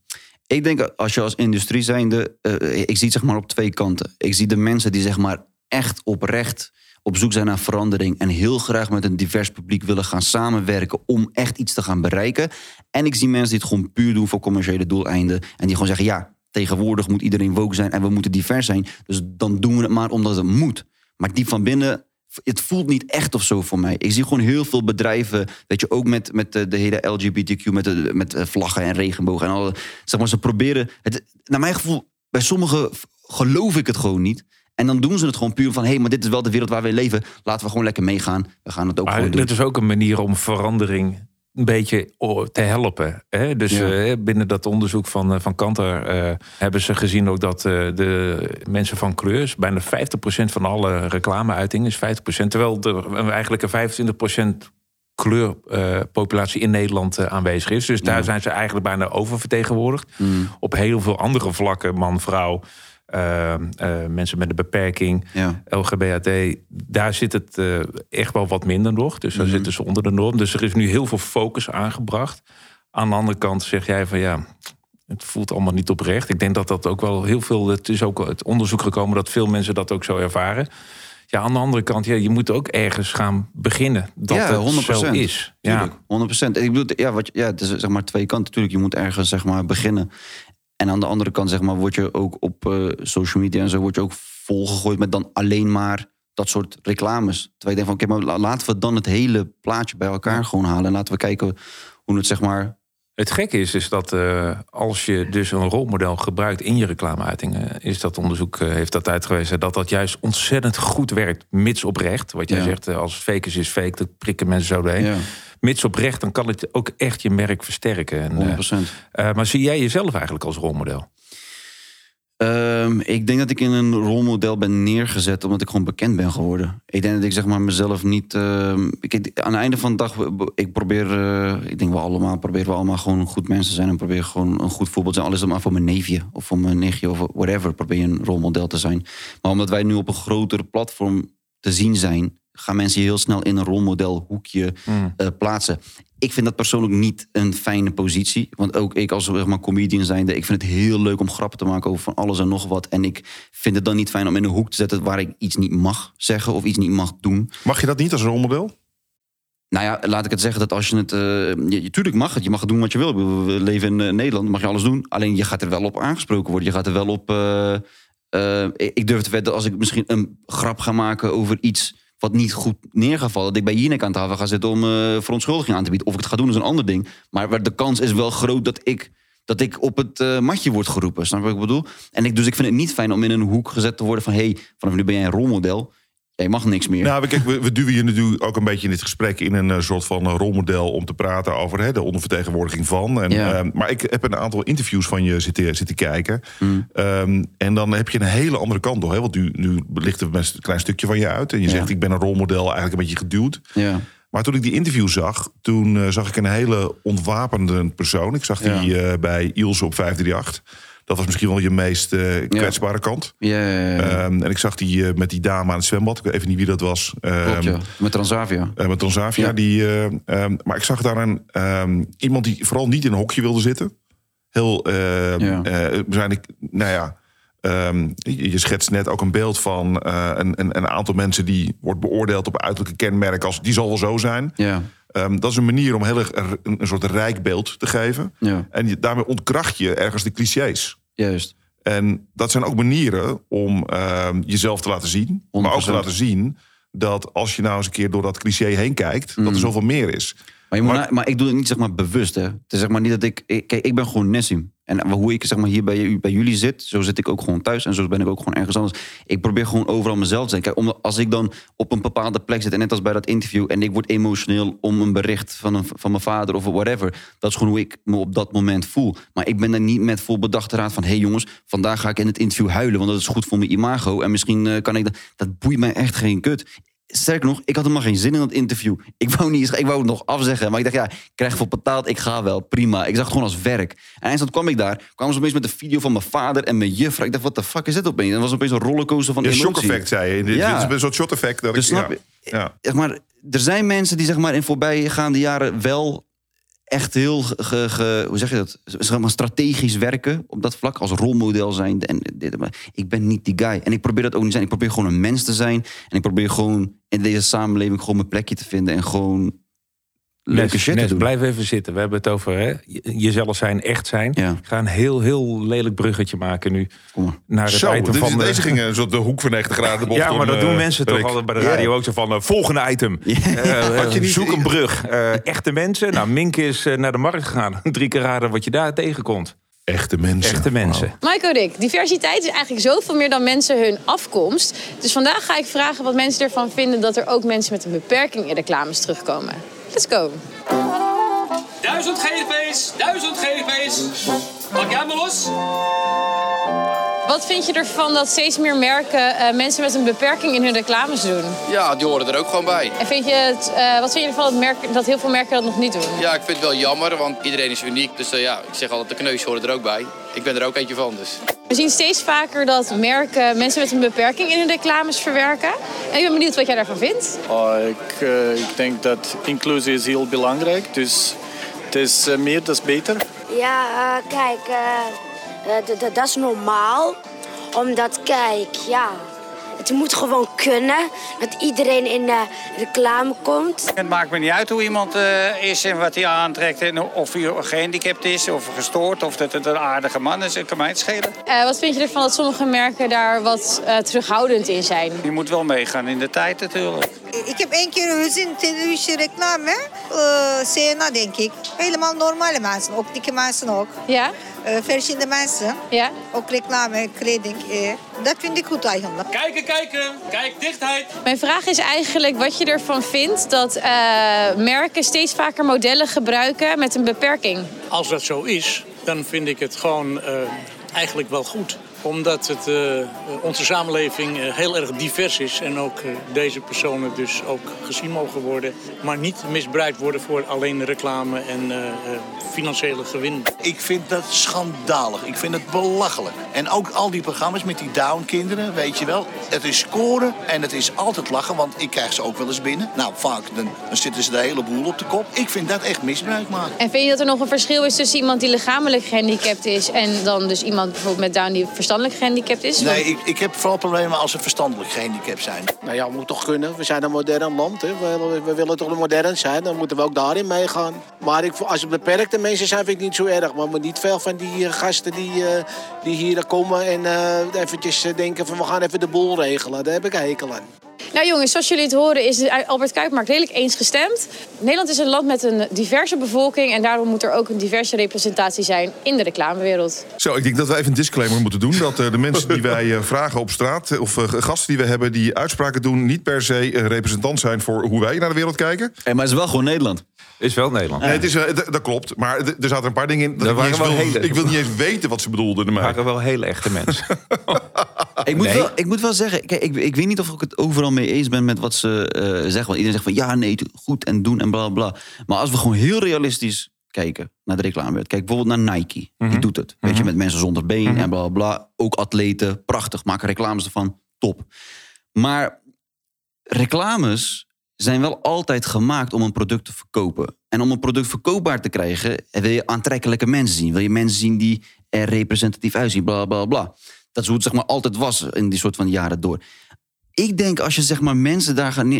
Ik denk als je als industrie zijnde, eh, ik zie het zeg maar op twee kanten. Ik zie de mensen die zeg maar echt oprecht op zoek zijn naar verandering en heel graag met een divers publiek willen gaan samenwerken om echt iets te gaan bereiken. En ik zie mensen die het gewoon puur doen voor commerciële doeleinden en die gewoon zeggen ja, tegenwoordig moet iedereen woke zijn en we moeten divers zijn, dus dan doen we het maar omdat het moet. Maar diep van binnen het voelt niet echt of zo voor mij. Ik zie gewoon heel veel bedrijven, weet je, ook met, met de, de hele LGBTQ, met, de, met eh, vlaggen en regenbogen en al. Zeg maar, ze proberen. Het, naar mijn gevoel, bij sommigen geloof ik het gewoon niet. En dan doen ze het gewoon puur van: hé, hey, maar dit is wel de wereld waar we in leven. Laten we gewoon lekker meegaan. We gaan het ook Maar gewoon doen. het is ook een manier om verandering een beetje o- te helpen. Hè? Dus Ja. eh, binnen dat onderzoek van, eh, van Kantar eh, hebben ze gezien ook dat de mensen van kleur, bijna 50% van alle reclameuitingen is 50%. Terwijl er eigenlijk een 25% kleurpopulatie in Nederland aanwezig is. Dus daar zijn ze eigenlijk bijna oververtegenwoordigd. Mm. Op heel veel andere vlakken, man, vrouw, eh, eh, mensen met een beperking. Ja. LGBAT, daar zit het eh, echt wel wat minder nog. Dus daar zitten ze onder de norm. Dus er is nu heel veel focus aangebracht. Aan de andere kant zeg jij van ja, het voelt allemaal niet oprecht. Ik denk dat dat ook wel heel veel. Het is ook uit onderzoek gekomen dat veel mensen dat ook zo ervaren. Ja, aan de andere kant, ja, je moet ook ergens gaan beginnen. Dat Ja, het 100%. zo is. Ja. Tuurlijk, 100%. Ik bedoel, ja, wat, ja, het is zeg maar twee kanten. Tuurlijk, je moet ergens zeg maar beginnen. En aan de andere kant zeg maar, word je ook op eh, social media en zo word je ook volgegooid met dan alleen maar dat soort reclames. Terwijl ik denk van, oké, maar la- laten we dan het hele plaatje bij elkaar gewoon halen en laten we kijken hoe het zeg maar. Het gekke is, is dat eh, als je dus een rolmodel gebruikt in je reclameuitingen, is dat onderzoek eh, heeft dat uitgewezen dat dat juist ontzettend goed werkt, mits oprecht. Wat jij Ja. zegt, als fake is, is fake, dat prikken mensen zo doorheen. Ja, Mits oprecht, dan kan het ook echt je merk versterken. En, 100%. eh, eh, maar zie jij jezelf eigenlijk als rolmodel? Ehm, ik denk dat ik in een rolmodel ben neergezet omdat ik gewoon bekend ben geworden. Ik denk dat ik zeg maar mezelf niet. ehm, ik, aan het einde van de dag, ik probeer, eh, ik denk we allemaal, proberen we allemaal gewoon goed mensen te zijn en probeer gewoon een goed voorbeeld te zijn. Al is het maar voor mijn neefje of voor mijn nichtje of whatever, probeer een rolmodel te zijn. Maar omdat wij nu op een groter platform te zien zijn, gaan mensen je heel snel in een rolmodelhoekje eh, plaatsen. Ik vind dat persoonlijk niet een fijne positie. Want ook ik als zeg maar, comedian zijnde... ik vind het heel leuk om grappen te maken over van alles en nog wat. En ik vind het dan niet fijn om in een hoek te zetten... waar ik iets niet mag zeggen of iets niet mag doen. Mag je dat niet als rolmodel? Nou ja, laat ik het zeggen dat als je het... eh, je, tuurlijk mag het, je mag doen wat je wil. We leven in eh, Nederland, mag je alles doen. Alleen je gaat er wel op aangesproken worden. Je gaat er wel op... ik ik durf te wedden als ik misschien een grap ga maken over iets... wat niet goed neer gaat vallen... dat ik bij Jinek aan tafel ga zitten om eh, verontschuldiging aan te bieden. Of ik het ga doen is een ander ding. Maar de kans is wel groot dat ik... Dat ik op het eh, matje word geroepen. Snap je wat ik bedoel? En ik, dus ik vind het niet fijn om in een hoek gezet te worden van... hé, hey, vanaf nu ben jij een rolmodel. Jij mag niks meer. Nou, we- kijk, we, we duwen je natuurlijk ook een beetje in dit gesprek in een eh, soort van eh, rolmodel om te praten over hè, de ondervertegenwoordiging van. En, Ja. ehm, maar ik heb een aantal interviews van je zitten, zitten kijken. Mm. Ehm, en dan heb je een hele andere kant nog. Hè? Want nu, nu we best een klein stukje van je uit. En je zegt, ik ben een rolmodel eigenlijk een beetje geduwd. Ja. Maar toen ik die interview zag, toen eh, zag ik een hele ontwapende persoon. Ik zag die eh, bij Ilse op 538. Dat was misschien wel je meest eh, kwetsbare kant. Ja, ja, ja, ja. Ehm, en ik zag die eh, met die dame aan het zwembad. Ik weet even niet wie dat was. Klopt, ja. Met Transavia. eh, met Transavia. Die, eh, ehm, maar ik zag daar een, iemand die vooral niet in een hokje wilde zitten. Heel, Ja. waarschijnlijk, nou ja, je, schetst net ook een beeld van een, een, een aantal mensen die wordt beoordeeld op uiterlijke kenmerken als die zal wel zo zijn. Ja, Ehm, dat is een manier om heel erg een, een soort rijk beeld te geven. ja, En je, daarmee ontkracht je ergens de clichés. juist. En dat zijn ook manieren om ehm, jezelf te laten zien. Maar ook te 100%. laten zien dat als je nou eens een keer door dat cliché heen kijkt, dat er zoveel meer is. Maar, Maar- na- maar ik doe het niet zeg maar bewust. Hè. Het is zeg maar niet dat ik, ik. Kijk, ik ben gewoon Nessim. En hoe ik zeg maar, hier bij, bij jullie zit, zo zit ik ook gewoon thuis. En zo ben ik ook gewoon ergens anders. Ik probeer gewoon overal mezelf te zijn. Kijk, als ik dan op een bepaalde plek zit, en net als bij dat interview, en ik word emotioneel om een bericht van, een, van mijn vader of whatever. Dat is gewoon hoe ik me op dat moment voel. Maar ik ben er niet met vol bedachte raad van: hé hey jongens, vandaag ga ik in het interview huilen, want dat is goed voor mijn imago. En misschien eh, kan ik dat. Dat boeit mij echt geen kut. Sterker nog, ik had helemaal geen zin in dat interview. Ik wou, niet, ik wou het nog afzeggen. Maar ik dacht, ja, ik krijg voor betaald, ik ga wel, prima. Ik zag het gewoon als werk. En eindstand kwam ik daar, kwamen ze opeens met een video van mijn vader en mijn juffrouw. Ik dacht, wat de fuck is dit opeens? En dat was opeens een rollercoaster van Ja, emotie. shock effect zei je. Ja. dit is een soort shot effect. Dat Dus ik, snap ja. je? Ja. Zeg maar, er zijn mensen die zeg maar, in voorbijgaande jaren wel echt heel ge, hoe zeg je dat? Zeg strategisch werken op dat vlak als rolmodel zijn. En dit, maar ik ben niet die guy. En ik probeer dat ook niet te zijn. Ik probeer gewoon een mens te zijn. En ik probeer gewoon in deze samenleving gewoon mijn plekje te vinden. En gewoon leuke shit Nes, doen. blijf even zitten. We hebben het over hè, je- jezelf zijn, echt zijn. Ja. Ik ga een heel, heel lelijk bruggetje maken nu. Kom maar. Naar het Zo, item dit is- van de- deze ging een soort de hoek van 90 graden [LAUGHS] bocht Ja, maar om, dat doen eh, mensen toch altijd bij de radio ook zo van... eh, volgende item. Eh, [LAUGHS] Had je niet- zoek een [LAUGHS] brug. Eh, echte mensen. Nou, Mink is naar de markt gegaan. Drie keer raden wat je daar tegenkomt. Echte mensen. Echte mensen. Michael Rick, diversiteit is eigenlijk zoveel meer dan mensen hun afkomst. Dus vandaag ga ik vragen wat mensen ervan vinden dat er ook mensen met een beperking in reclames terugkomen. Let's go. Duizend GV's, duizend GV's. Pak jij maar los? Wat vind je ervan dat steeds meer merken eh, mensen met een beperking in hun reclames doen? Ja, die horen er ook gewoon bij. En vind je het, eh, wat vind je ervan dat, merken, dat heel veel merken dat nog niet doen? Ja, ik vind het wel jammer, want iedereen is uniek. Dus eh, ja, ik zeg altijd, de kneus horen er ook bij. Ik ben er ook eentje van, dus. We zien steeds vaker dat merken mensen met een beperking in hun reclames verwerken. En ik ben benieuwd wat jij daarvan vindt. Oh, ik, eh, ik denk dat inclusie is heel belangrijk. Dus het is eh, meer, dat is beter. Ja, eh, kijk, dat is normaal. Omdat, kijk, ja, Het moet gewoon kunnen. Dat iedereen in de reclame komt. Het maakt me niet uit hoe iemand eh, is en wat hij aantrekt. En of hij gehandicapt is of gestoord of dat het een aardige man is. Dat kan mij het schelen. Eh, wat vind je ervan dat sommige merken daar wat eh, terughoudend in zijn? Je moet wel meegaan in de tijd natuurlijk. Ik heb één keer gezien televisie reclame. Uh, CNA denk ik. Helemaal normale mensen. Ook dikke mensen ook. Ja? Verschillende mensen. Ja? Ook reclame, kleding. Uh, dat vind ik goed eigenlijk. Kijken, kijken. Kijk, dichtheid. Mijn vraag is eigenlijk wat je ervan vindt dat uh, merken steeds vaker modellen gebruiken met een beperking. Als dat zo is, dan vind ik het gewoon eigenlijk wel goed omdat het, uh, onze samenleving uh, heel erg divers is. En ook uh, deze personen dus ook gezien mogen worden. Maar niet misbruikt worden voor alleen reclame en financiële gewin. Ik vind dat schandalig. Ik vind het belachelijk. En ook al die programma's met die Down-kinderen, weet je wel. Het is scoren en het is altijd lachen, want ik krijg ze ook wel eens binnen. Nou, vaak dan, dan zitten ze de hele boel op de kop. Ik vind dat echt misbruik maken. En vind je dat er nog een verschil is tussen iemand die lichamelijk gehandicapt is... en dan dus iemand bijvoorbeeld met Down die verstandelijk gehandicapt is? Nee, ik, ik heb vooral problemen als ze verstandelijk gehandicapt zijn. Nou ja, moet toch kunnen. We zijn een modern land. Hè. We, we, willen toch modern zijn. Dan moeten we ook daarin meegaan. Maar ik, als het beperkte mensen zijn, vind ik niet zo erg. Maar niet veel van die uh, gasten die, uh, die hier komen en uh, eventjes denken van we gaan even de boel regelen. Daar heb ik hekel aan. Nou jongens, zoals jullie het horen is de Albert Kuipmarkt redelijk eens gestemd. Nederland is een land met een diverse bevolking... en daarom moet er ook een diverse representatie zijn in de reclamewereld. Zo, ik denk dat wij even een disclaimer moeten doen. Dat uh, de mensen die wij uh, vragen op straat, of uh, gasten die we hebben... die uitspraken doen, niet per se representant zijn voor hoe wij naar de wereld kijken. Hey, maar het is wel gewoon Nederland. Is wel Nederland. Nee, het is, dat klopt. Maar er zaten een paar dingen in. Dat ik, niet wil, hele... ik wil niet eens weten wat ze bedoelden. Er waren wel hele echte mensen. [LAUGHS] ik, moet nee. wel, ik moet wel zeggen, kijk, ik, ik weet niet of ik het overal mee eens ben met wat ze uh, zeggen. Want iedereen zegt van ja, nee, goed en doen en bla bla. Maar als we gewoon heel realistisch kijken naar de reclame. Kijk bijvoorbeeld naar Nike. Mm -hmm. Die doet het. Weet mm -hmm. je, met mensen zonder been mm -hmm. en bla bla. Ook atleten, prachtig. Maken reclames ervan, top. Maar reclames zijn wel altijd gemaakt om een product te verkopen. En om een product verkoopbaar te krijgen, wil je aantrekkelijke mensen zien. Wil je mensen zien die er representatief uitzien, bla bla bla. Dat is hoe het zeg maar altijd was in die soort van jaren door. Ik denk als je zeg maar mensen daar gaan.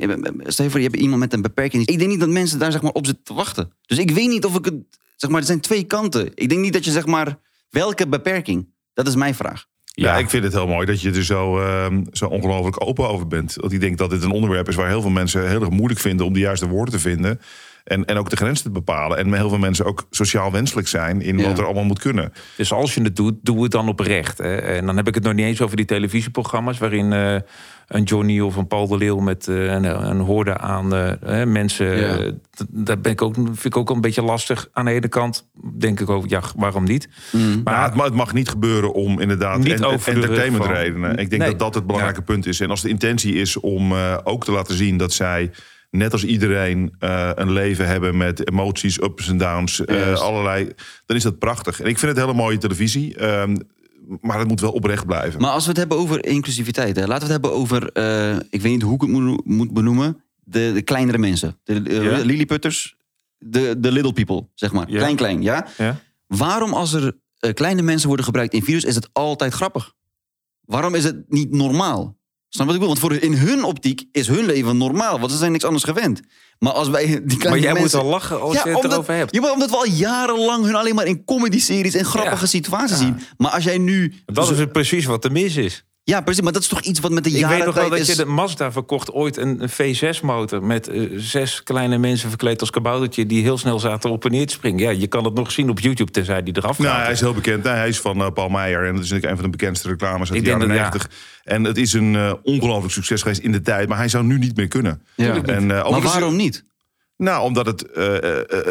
Stel je voor, je hebt iemand met een beperking. Ik denk niet dat mensen daar zeg maar op zitten te wachten. Dus ik weet niet of ik het... Zeg maar, er zijn twee kanten. Ik denk niet dat je zeg maar... Welke beperking? Dat is mijn vraag. Ja, ja, ik vind het heel mooi dat je er zo, uh, zo ongelooflijk open over bent. Want ik denk dat dit een onderwerp is waar heel veel mensen heel erg moeilijk vinden om de juiste woorden te vinden. En, en ook de grenzen te bepalen. En heel veel mensen ook sociaal wenselijk zijn in ja. wat er allemaal moet kunnen. Dus als je het doet, doe het dan oprecht. Hè? En dan heb ik het nog niet eens over die televisieprogramma's waarin uh, een Johnny of een Paul de Leeuw met uh, een, een hoorde aan uh, mensen. Ja. dat ben ik ook, vind ik ook een beetje lastig. Aan de ene kant denk ik ook, ja, waarom niet? Mm. Maar nou, het mag niet gebeuren om inderdaad niet en, entertainment redenen. Ik denk nee. dat dat het belangrijke ja. punt is. En als de intentie is om ook te laten zien dat zij net als iedereen uh, een leven hebben met emoties, ups en downs, uh, allerlei. Dan is dat prachtig. En ik vind het hele mooie televisie. Uh, maar het moet wel oprecht blijven. Maar als we het hebben over inclusiviteit, hè, laten we het hebben over, uh, ik weet niet hoe ik het moet, moet benoemen, de, de kleinere mensen. De ja. Lilliputters, de, de little people, zeg maar. Klein, klein, ja? Waarom als er kleine mensen worden gebruikt in video's, is het altijd grappig? Waarom is het niet normaal? Snap wat ik bedoel? Want voor in hun optiek is hun leven normaal. Want ze zijn niks anders gewend. Maar als wij die kleine Maar jij mensen... moet al lachen als ja, je het omdat, erover hebt. Ja, omdat we al jarenlang hun alleen maar in comedy-series en grappige ja. situaties ja. zien. Maar als jij nu... Dat is precies wat er mis is. Ja, precies. Maar dat is toch iets wat met de jaren Ik weet nog wel dat is... je de Mazda verkocht ooit een, een V6-motor... met uh, zes kleine mensen verkleed als kaboutertje... die heel snel zaten op en neer te springen. Ja, je kan het nog zien op YouTube, tenzij die eraf gaat. Nou, hij is heel bekend. Hij is van uh, Paul Meijer. En dat is een van de bekendste reclames uit de jaren 90. Ja. En het is een uh, ongelooflijk succes geweest in de tijd. Maar hij zou nu niet meer kunnen. Ja. En, maar waarom niet? Nou, omdat het, uh,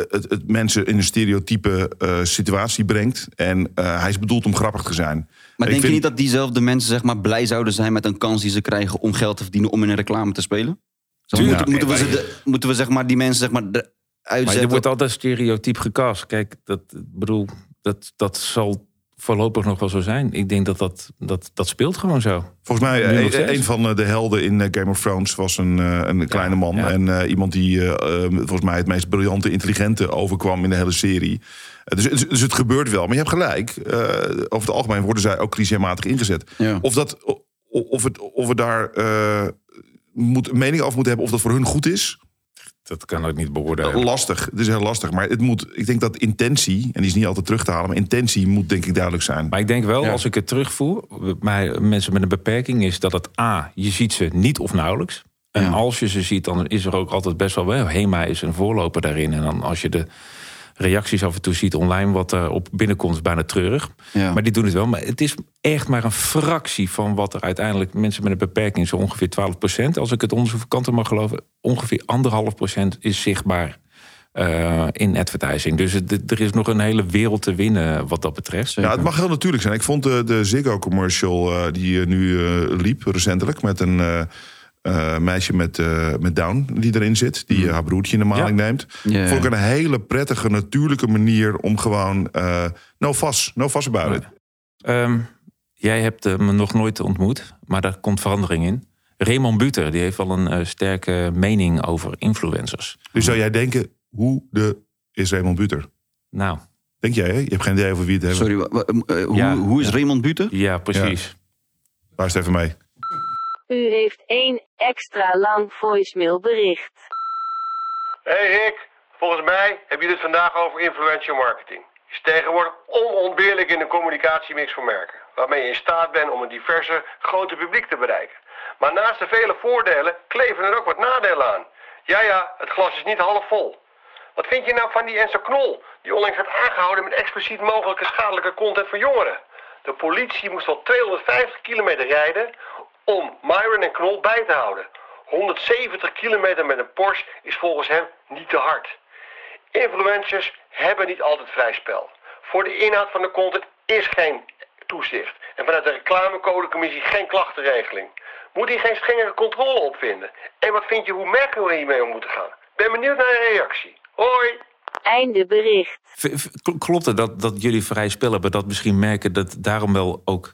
het, het, mensen in een stereotype uh, situatie brengt. En hij is bedoeld om grappig te zijn. Maar denk vind... je niet dat diezelfde mensen zeg maar, blij zouden zijn met een kans die ze krijgen om geld te verdienen om in een reclame te spelen? Zo, Tuurlijk, moeten, moeten, we ze de, moeten we zeg maar, die mensen zeg maar, uitzetten? Maar er wordt altijd stereotyp gecast. Kijk, dat, bedoel, dat, dat zal voorlopig nog wel zo zijn. Ik denk dat dat, dat, dat speelt gewoon zo. Volgens mij, een, een van de helden in Game of Thrones was een, een kleine man. Ja. En uh, iemand die uh, volgens mij het meest briljante, intelligente overkwam in de hele serie. Dus, dus, het gebeurt wel. Maar je hebt gelijk. Uh, over het algemeen worden zij ook clichématig ingezet. Ja. Of dat of, het, of we daar eh, moet, mening over moeten hebben of dat voor hun goed is. Dat kan ik niet beoordelen. Lastig, het is heel lastig. Maar het moet, ik denk dat intentie, en die is niet altijd terug te halen, maar intentie moet denk ik duidelijk zijn. Maar ik denk wel, als ik het terugvoer, bij mensen met een beperking, is dat het A, je ziet ze niet of nauwelijks. En als je ze ziet, dan is er ook altijd best wel wel. HEMA is een voorloper daarin. En dan als je de reacties af en toe ziet online, wat er op binnenkomt, is bijna treurig. Ja. Maar die doen het wel. Maar het is echt maar een fractie van wat er uiteindelijk mensen met een beperking, zo ongeveer 12 procent. Als ik het onderzoek van kanten mag geloven, ongeveer anderhalf procent is zichtbaar. eh, in advertising. Dus het- er is nog een hele wereld te winnen wat dat betreft. Ja, het mag heel natuurlijk zijn. Ik vond de, de Ziggo-commercial eh, die eh, nu eh, liep recentelijk... met een eh, meisje met, eh, met Down die erin zit... die eh, haar broertje in de maling neemt. Ja, ja. Vond ik een hele prettige, natuurlijke manier... om gewoon eh no fuss, no about it. Ehm, jij hebt me nog nooit ontmoet, maar daar komt verandering in. Raymond Buter die heeft wel een eh, sterke mening over influencers. Dus zou jij denken, hoe de is Raymond Buter? Nou. Denk jij, hè? Je hebt geen idee over wie het heeft. Sorry, hoe, Ja, hoe is ja. Raymond Buter? Ja, precies. Luister even mee. U heeft één extra lang voicemailbericht. Hey Rick, volgens mij heb je het vandaag over influencer marketing. Is tegenwoordig onontbeerlijk in de communicatiemix van merken. Waarmee je in staat bent om een diverse grote publiek te bereiken. Maar naast de vele voordelen kleven er ook wat nadelen aan. Ja ja, het glas is niet half vol. Wat vind je nou van die Enzo Knol, die onlangs werd aangehouden met expliciet mogelijke schadelijke content voor jongeren? De politie moest al 250 kilometer rijden om Myron en Knol bij te houden. 170 kilometer met een Porsche is volgens hem niet te hard. Influencers hebben niet altijd vrij spel. Voor de inhoud van de content is geen toezicht. En vanuit de reclamecodecommissie geen klachtenregeling. Moet hier geen strengere controle op vinden? En wat vind je hoe merken we hiermee om moeten gaan? Ben benieuwd naar je reactie. Hoi! Einde bericht. V- Klopt het dat, dat jullie vrij spel hebben? Dat misschien merken dat daarom wel ook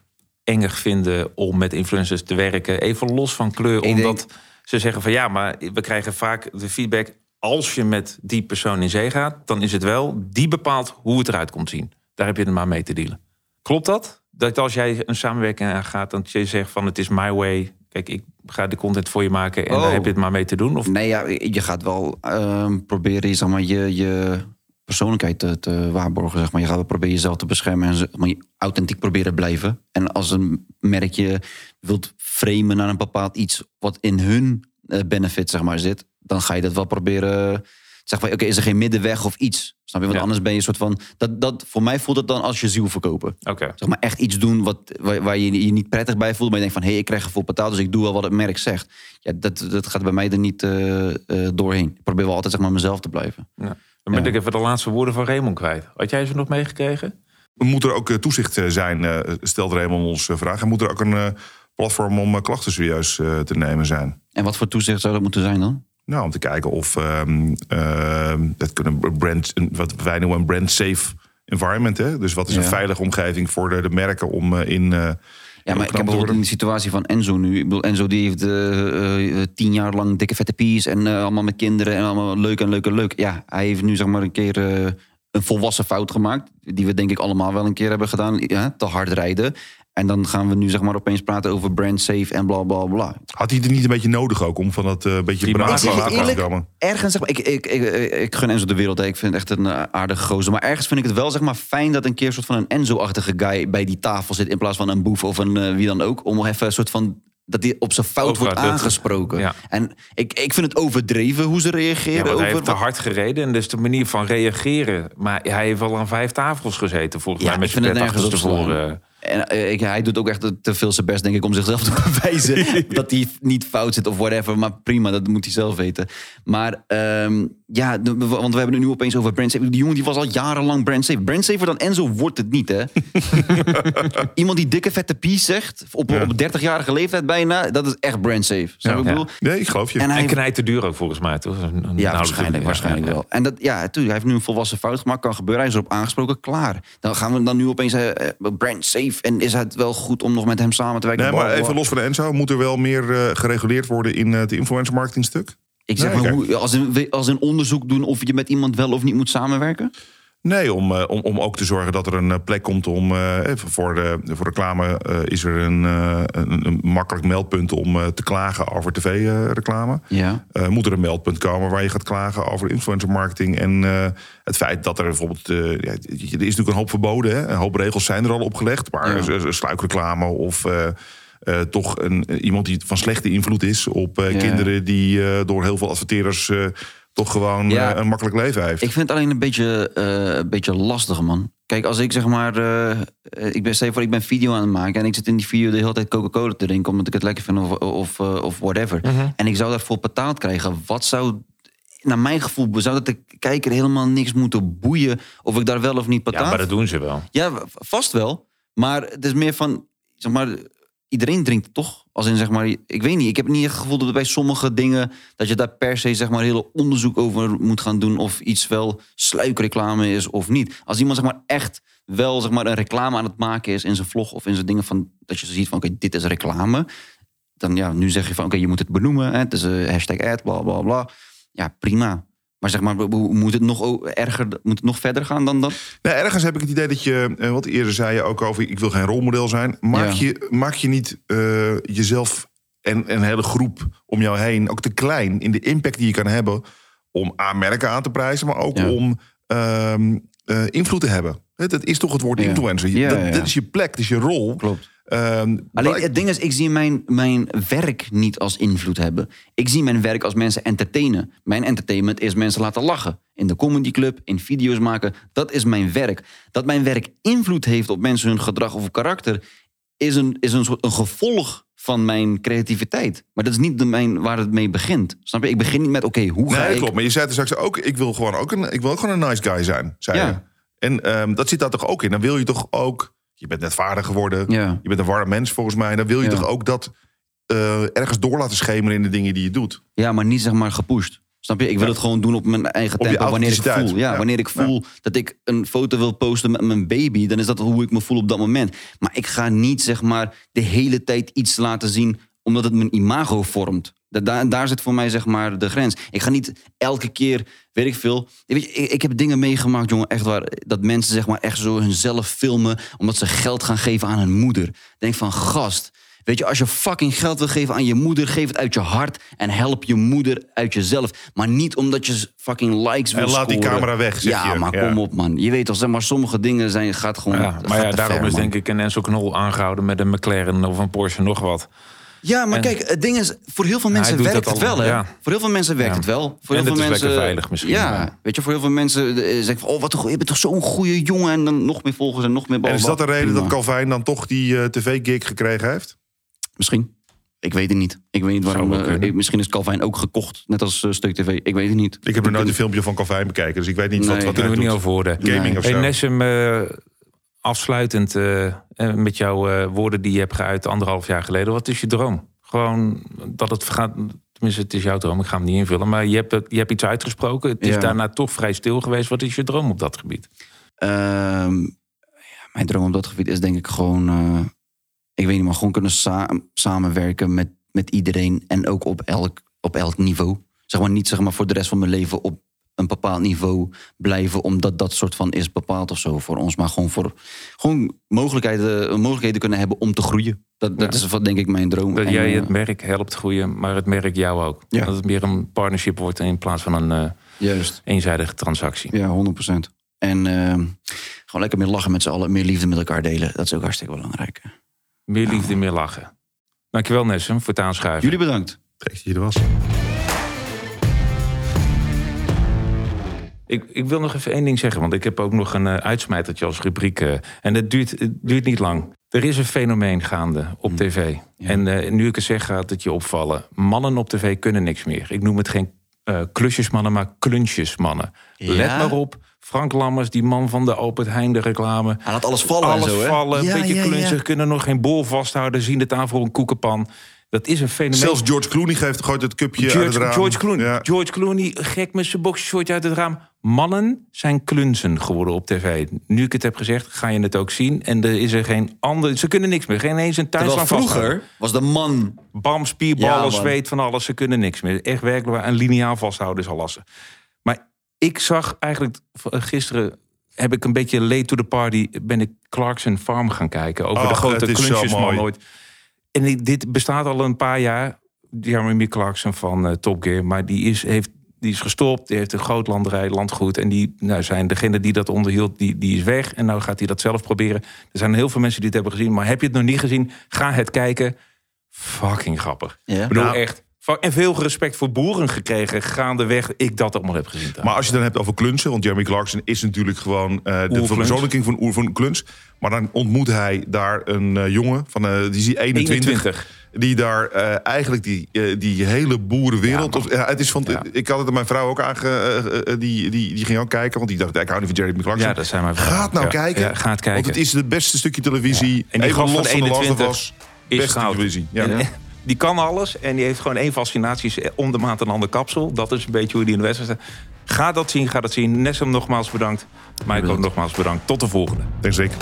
engig vinden om met influencers te werken. Even los van kleur, omdat ze zeggen van ja, maar we krijgen vaak de feedback. Als je met die persoon in zee gaat, dan is het wel die bepaalt hoe het eruit komt zien. Daar heb je er maar mee te dealen. Klopt dat? Dat als jij een samenwerking aangaat, dat je zegt van het is my way. Kijk, ik ga de content voor je maken en Oh. daar heb je het maar mee te doen. Of Nee, ja, je gaat wel ehm, proberen zeg maar, je, je persoonlijkheid te, te waarborgen. Zeg maar. Je gaat wel proberen jezelf te beschermen en maar, je authentiek proberen blijven. En als een merkje wilt framen naar een bepaald iets wat in hun eh, benefit zeg maar, zit, dan ga je dat wel proberen. Zeg maar, oké, is er geen middenweg of iets? Snap je? Want Ja. anders ben je een soort van. Dat, dat, voor mij voelt het dan als je ziel verkopen. Oké. Zeg maar echt iets doen wat, waar, waar je je niet prettig bij voelt. Maar je denkt van, hé, hey, ik krijg ervoor betaald, dus ik doe wel wat het merk zegt. Ja, dat, dat gaat bij mij er niet eh, eh, doorheen. Ik probeer wel altijd zeg maar mezelf te blijven. Ja. Dan ben ik even de laatste woorden van Raymond kwijt. Had jij ze nog meegekregen? Moet er ook eh, toezicht eh, zijn, eh, stelt Raymond ons eh, vraag. En moet er ook een eh, platform om klachten serieus eh, te nemen zijn? En wat voor toezicht zou dat moeten zijn dan? Nou, om te kijken of ehm ehm, dat kunnen brand, wat wij noemen een brand safe environment. Hè? Dus wat is een Ja. veilige omgeving voor de, de merken om in. eh, Ja, maar ik heb bijvoorbeeld in de situatie van Enzo nu. Ik bedoel, Enzo die heeft eh, eh, tien jaar lang dikke vette pies en eh, allemaal met kinderen en allemaal leuk en leuk en leuk. Ja, hij heeft nu zeg maar een keer een volwassen fout gemaakt. Die we denk ik allemaal wel een keer hebben gedaan. Ja, te hard rijden. En dan gaan we nu zeg maar opeens praten over brand safe en bla bla bla. Had hij het niet een beetje nodig ook om van dat eh, beetje braaf te eerlijk, komen? ergens zeg maar, ik, ik, ik, ik, ik gun Enzo de wereld. hè. Ik vind het echt een eh, aardige gozer. Maar ergens vind ik het wel zeg maar fijn dat een keer een soort van een Enzo-achtige guy bij die tafel zit in plaats van een boef of een eh, wie dan ook. Om even een soort van dat die op zijn fout wordt aangesproken. Ja. En ik, ik vind het overdreven hoe ze Ja, reageren. hij over heeft te hard gereden en dus de manier van reageren. Maar hij heeft wel aan vijf tafels gezeten, volgens Ja, mij, met ik vind zijn pet nergens op achter slaan. tevoren. En eh, ik, hij doet ook echt te veel zijn best, denk ik, om zichzelf te [LAUGHS] bewijzen [LAUGHS] dat hij niet fout zit of whatever. Maar prima, dat moet hij zelf weten. Maar ehm, ja, de- want we hebben het nu opeens over brand safe. Die jongen die was al jarenlang brand safe. Brand safer dan Enzo wordt het niet, hè? [LAUGHS] Iemand die dikke vette pies zegt, op, op 30-jarige leeftijd bijna, dat is echt brand safe. Snap je wat ik bedoel? Nee, ik geloof je. En En, hij- knijt te duur ook, volgens mij, toch? Een- een Ja, waarschijnlijk, ja, waarschijnlijk ja, ja. wel. En dat, ja, tuurlijk, hij heeft nu een volwassen fout gemaakt, kan gebeuren. Hij is erop aangesproken, klaar. Dan gaan we dan nu opeens eh, eh, brand safe. En is het wel goed om nog met hem samen te werken? Nee, maar even los van de Enzo. Moet er wel meer eh, gereguleerd worden in eh, het influencer marketing stuk? Ik zeg Nee, maar, hoe, als, een, als een onderzoek doen of je met iemand wel of niet moet samenwerken? Nee, om, eh, om, om ook te zorgen dat er een eh, plek komt om. eh, voor, de, voor reclame is er een, een, een makkelijk meldpunt om te klagen over tv-reclame. Ja. Moet er een meldpunt komen waar je gaat klagen over influencer marketing. En het feit dat er bijvoorbeeld. ja, er is natuurlijk een hoop verboden. Hè? Een hoop regels zijn er al opgelegd. Maar Ja. sluikreclame of. Eh, eh, toch een, iemand die van slechte invloed is op eh, Ja. kinderen die eh, door heel veel adverteerders eh, toch gewoon Ja. eh, een makkelijk leven heeft. Ik vind het alleen een beetje, eh, een beetje lastig, man. Kijk, als ik zeg maar, eh, eh, ik ben, voor, ik ben video aan het maken en ik zit in die video de hele tijd Coca-Cola te drinken omdat ik het lekker vind of, of, eh, of whatever. En ik zou daarvoor betaald krijgen. Wat zou, naar mijn gevoel, zou dat de kijker helemaal niks moeten boeien of ik daar wel of niet betaald Ja, maar dat doen ze wel. Ja, vast wel. Maar het is meer van, zeg maar, iedereen drinkt toch? Als in, zeg maar, ik weet niet, ik heb niet het gevoel dat bij sommige dingen... dat je daar per se, zeg maar, heel onderzoek over moet gaan doen... of iets wel sluikreclame is of niet. Als iemand, zeg maar, echt wel, zeg maar, een reclame aan het maken is... in zijn vlog of in zijn dingen van... dat je ziet van, oké, dit is reclame... dan ja, nu zeg je van, oké, je moet het benoemen. Hè? Het is een hashtag ad, bla, bla, bla. Ja, prima. Maar zeg maar, moet het nog erger, moet het nog verder gaan dan dat? Nou, ergens heb ik het idee dat je, eh, wat eerder zei je ook over, ik wil geen rolmodel zijn. Maak, Ja. je, maak je niet eh, jezelf en een hele groep om jou heen ook te klein in de impact die je kan hebben om aanmerken aan te prijzen, maar ook om ehm, eh, invloed te hebben. Het is toch het woord Ja. influencer. Dat, dat is je plek, dat is je rol. Klopt. Ehm, Alleen het ding is, ik zie mijn, mijn werk niet als invloed hebben. Ik zie mijn werk als mensen entertainen. Mijn entertainment is mensen laten lachen. In de comedyclub, in video's maken. Dat is mijn werk. Dat mijn werk invloed heeft op mensen hun gedrag of karakter... is een, is een soort een gevolg van mijn creativiteit. Maar dat is niet de mijn, waar het mee begint. Snap je? Ik begin niet met, oké, hoe ga nee, ik... klopt. Maar je zei er straks ook, ik wil gewoon ook een, ik wil ook gewoon een nice guy zijn. Zei Ja. je. En ehm, dat zit daar toch ook in. Dan wil je toch ook, je bent net vader geworden. Ja. Je bent een warm mens volgens mij. Dan wil je Ja. toch ook dat eh, ergens door laten schemeren in de dingen die je doet. Ja, maar niet zeg maar gepusht. Snap je? Ik wil Ja. het gewoon doen op mijn eigen Op tempo. Wanneer ik voel. Ja. wanneer ik voel dat ik een foto wil posten met mijn baby, dan is dat hoe ik me voel op dat moment. Maar ik ga niet zeg maar de hele tijd iets laten zien omdat het mijn imago vormt. Da- Daar, daar zit voor mij zeg maar de grens. Ik ga niet elke keer, weet ik veel. Weet je, ik, ik heb dingen meegemaakt, jongen, echt waar. Dat mensen zeg maar echt zo hunzelf filmen omdat ze geld gaan geven aan hun moeder. Denk van gast. Weet je, als je fucking geld wil geven aan je moeder, geef het uit je hart en help je moeder uit jezelf. Maar niet omdat je fucking likes wil En laat die camera weg, zeg ja, je. maar Ja. kom op, man. Je weet toch, zeg maar, sommige dingen zijn, gaat gewoon. Ja, gaat maar ja, te daarom ver, is man. denk ik een Enzo Knol aangehouden met een McLaren of een Porsche nog wat. Ja, maar En- kijk, het ding is, voor heel veel Hij mensen doet werkt het wel, hè? Voor heel veel mensen werkt het wel. Voor heel veel is mensen, lekker veilig misschien, Ja, maar- weet je, voor heel veel mensen eh, zeggen van, oh, wat een goeie, je bent toch zo'n goede jongen en dan nog meer volgers en nog meer. En is dat de reden dat Prima. Calvijn dan toch die eh, tv-gig gekregen heeft? Misschien. Ik weet het niet. Ik weet niet waarom. eh, ik- misschien is Calvin ook gekocht, net als Stuk TV. Ik weet het niet. Ik heb nog nooit een filmpje van Calvijn bekeken, dus ik weet niet Nee. wat, wat Kunnen we hij niet doet. over horen. Gaming of Hey, zo. Nessem, eh, afsluitend eh, eh, met jouw eh, woorden die je hebt geuit anderhalf jaar geleden. Wat is je droom? Gewoon dat het gaat. Tenminste, het is jouw droom. Ik ga hem niet invullen. Maar je hebt, het- je hebt iets uitgesproken. Het is Ja. daarna toch vrij stil geweest. Wat is je droom op dat gebied? Ehm, ja, mijn droom op dat gebied is denk ik gewoon... ik weet niet, maar gewoon kunnen sa- samenwerken met, met iedereen. En ook op elk, op elk niveau. Zeg maar niet zeg maar, voor de rest van mijn leven op een bepaald niveau blijven... omdat dat soort van is bepaald of zo voor ons. Maar gewoon voor gewoon mogelijkheden, mogelijkheden kunnen hebben om te groeien. Dat, dat Ja. is wat denk ik mijn droom. Dat En, jij eh, het merk helpt groeien, maar het merk jou ook. Ja. Dat het meer een partnership wordt in plaats van een eh, Juist. eenzijdige transactie. Ja, 100%. En ehm, gewoon lekker meer lachen met z'n allen. Meer liefde met elkaar delen. Dat is ook hartstikke belangrijk. Meer liefde, meer lachen. Dankjewel Nessem voor het aanschuiven. Jullie bedankt. Trek dat je er was. Ik, ik wil nog even één ding zeggen, want ik heb ook nog een eh, uitsmijtertje als rubriek. eh, en het duurt, het duurt niet lang. Er is een fenomeen gaande op tv. En eh, nu ik het zeg, gaat het je opvallen. Mannen op tv kunnen niks meer. Ik noem het geen eh, klusjesmannen, maar klunsjesmannen. Ja? Let maar op. Frank Lammers, die man van de Albert Heijn, de reclame. Hij laat alles vallen en Alles zo, hè? vallen, Ja, een beetje klunzig, kunnen nog geen bol vasthouden, zien het aan voor een koekenpan. Dat is een fenomeen. Zelfs George Clooney geeft, gooit het cupje uit het George, raam. George Clooney. Ja. George Clooney, gek met zijn boxershortje uit het raam. Mannen zijn klunzen geworden op tv. Nu ik het heb gezegd, ga je het ook zien. En er is er geen ander... Ze kunnen niks meer. Geen eens een Terwijl thuislang vroeger was de man... Bam, spierballen, Ja, zweet, van alles. Ze kunnen niks meer. Echt werkelijk. Een liniaal vasthouden is al lastig. Maar ik zag eigenlijk v- gisteren heb ik een beetje late to the party... ben ik Clarkson Farm gaan kijken. Over de grote het is zo klunchesman mooi. ooit. En dit bestaat al een paar jaar. Jeremy Clarkson van eh, Top Gear. Maar die is, heeft, die is gestopt. Die heeft een groot landerij, landgoed. En die nou, zijn degene die dat onderhield, die, die is weg. En nou gaat hij dat zelf proberen. Er zijn heel veel mensen die het hebben gezien. Maar heb je het nog niet gezien? Ga het kijken. Fucking grappig. Ja? Ik bedoel, Nou. echt. En veel respect voor boeren gekregen. Gaandeweg ik dat allemaal heb gezien. Maar als je dan hebt over klunsen, want Jeremy Clarkson is natuurlijk gewoon eh, de verpersoonlijking van Oer van Kluns. Maar dan ontmoet hij daar een eh, jongen van eh, die is hij 21, 21. die daar eh, eigenlijk die, die hele boerenwereld. Ja, of, ja, het is van, Ik had het aan mijn vrouw ook aange, die, die, die ging ook kijken, want die dacht ik hou niet van Jeremy Clarkson. Ja, dat zijn mijn vrouw. Ga het nou Ja, kijken. ja, ga het kijken. Want het is het beste stukje televisie. En die Even gast van los van de Last of 21 Us. is Beste goud. televisie. Ja. Eh, Die kan alles en die heeft gewoon één fascinatie. is Om de maand een ander kapsel. Dat is een beetje hoe die in de wedstrijd staat. Ga dat zien, ga dat zien. Nessum nogmaals bedankt. Mike ook nogmaals bedankt. Tot de volgende. Denk zeker.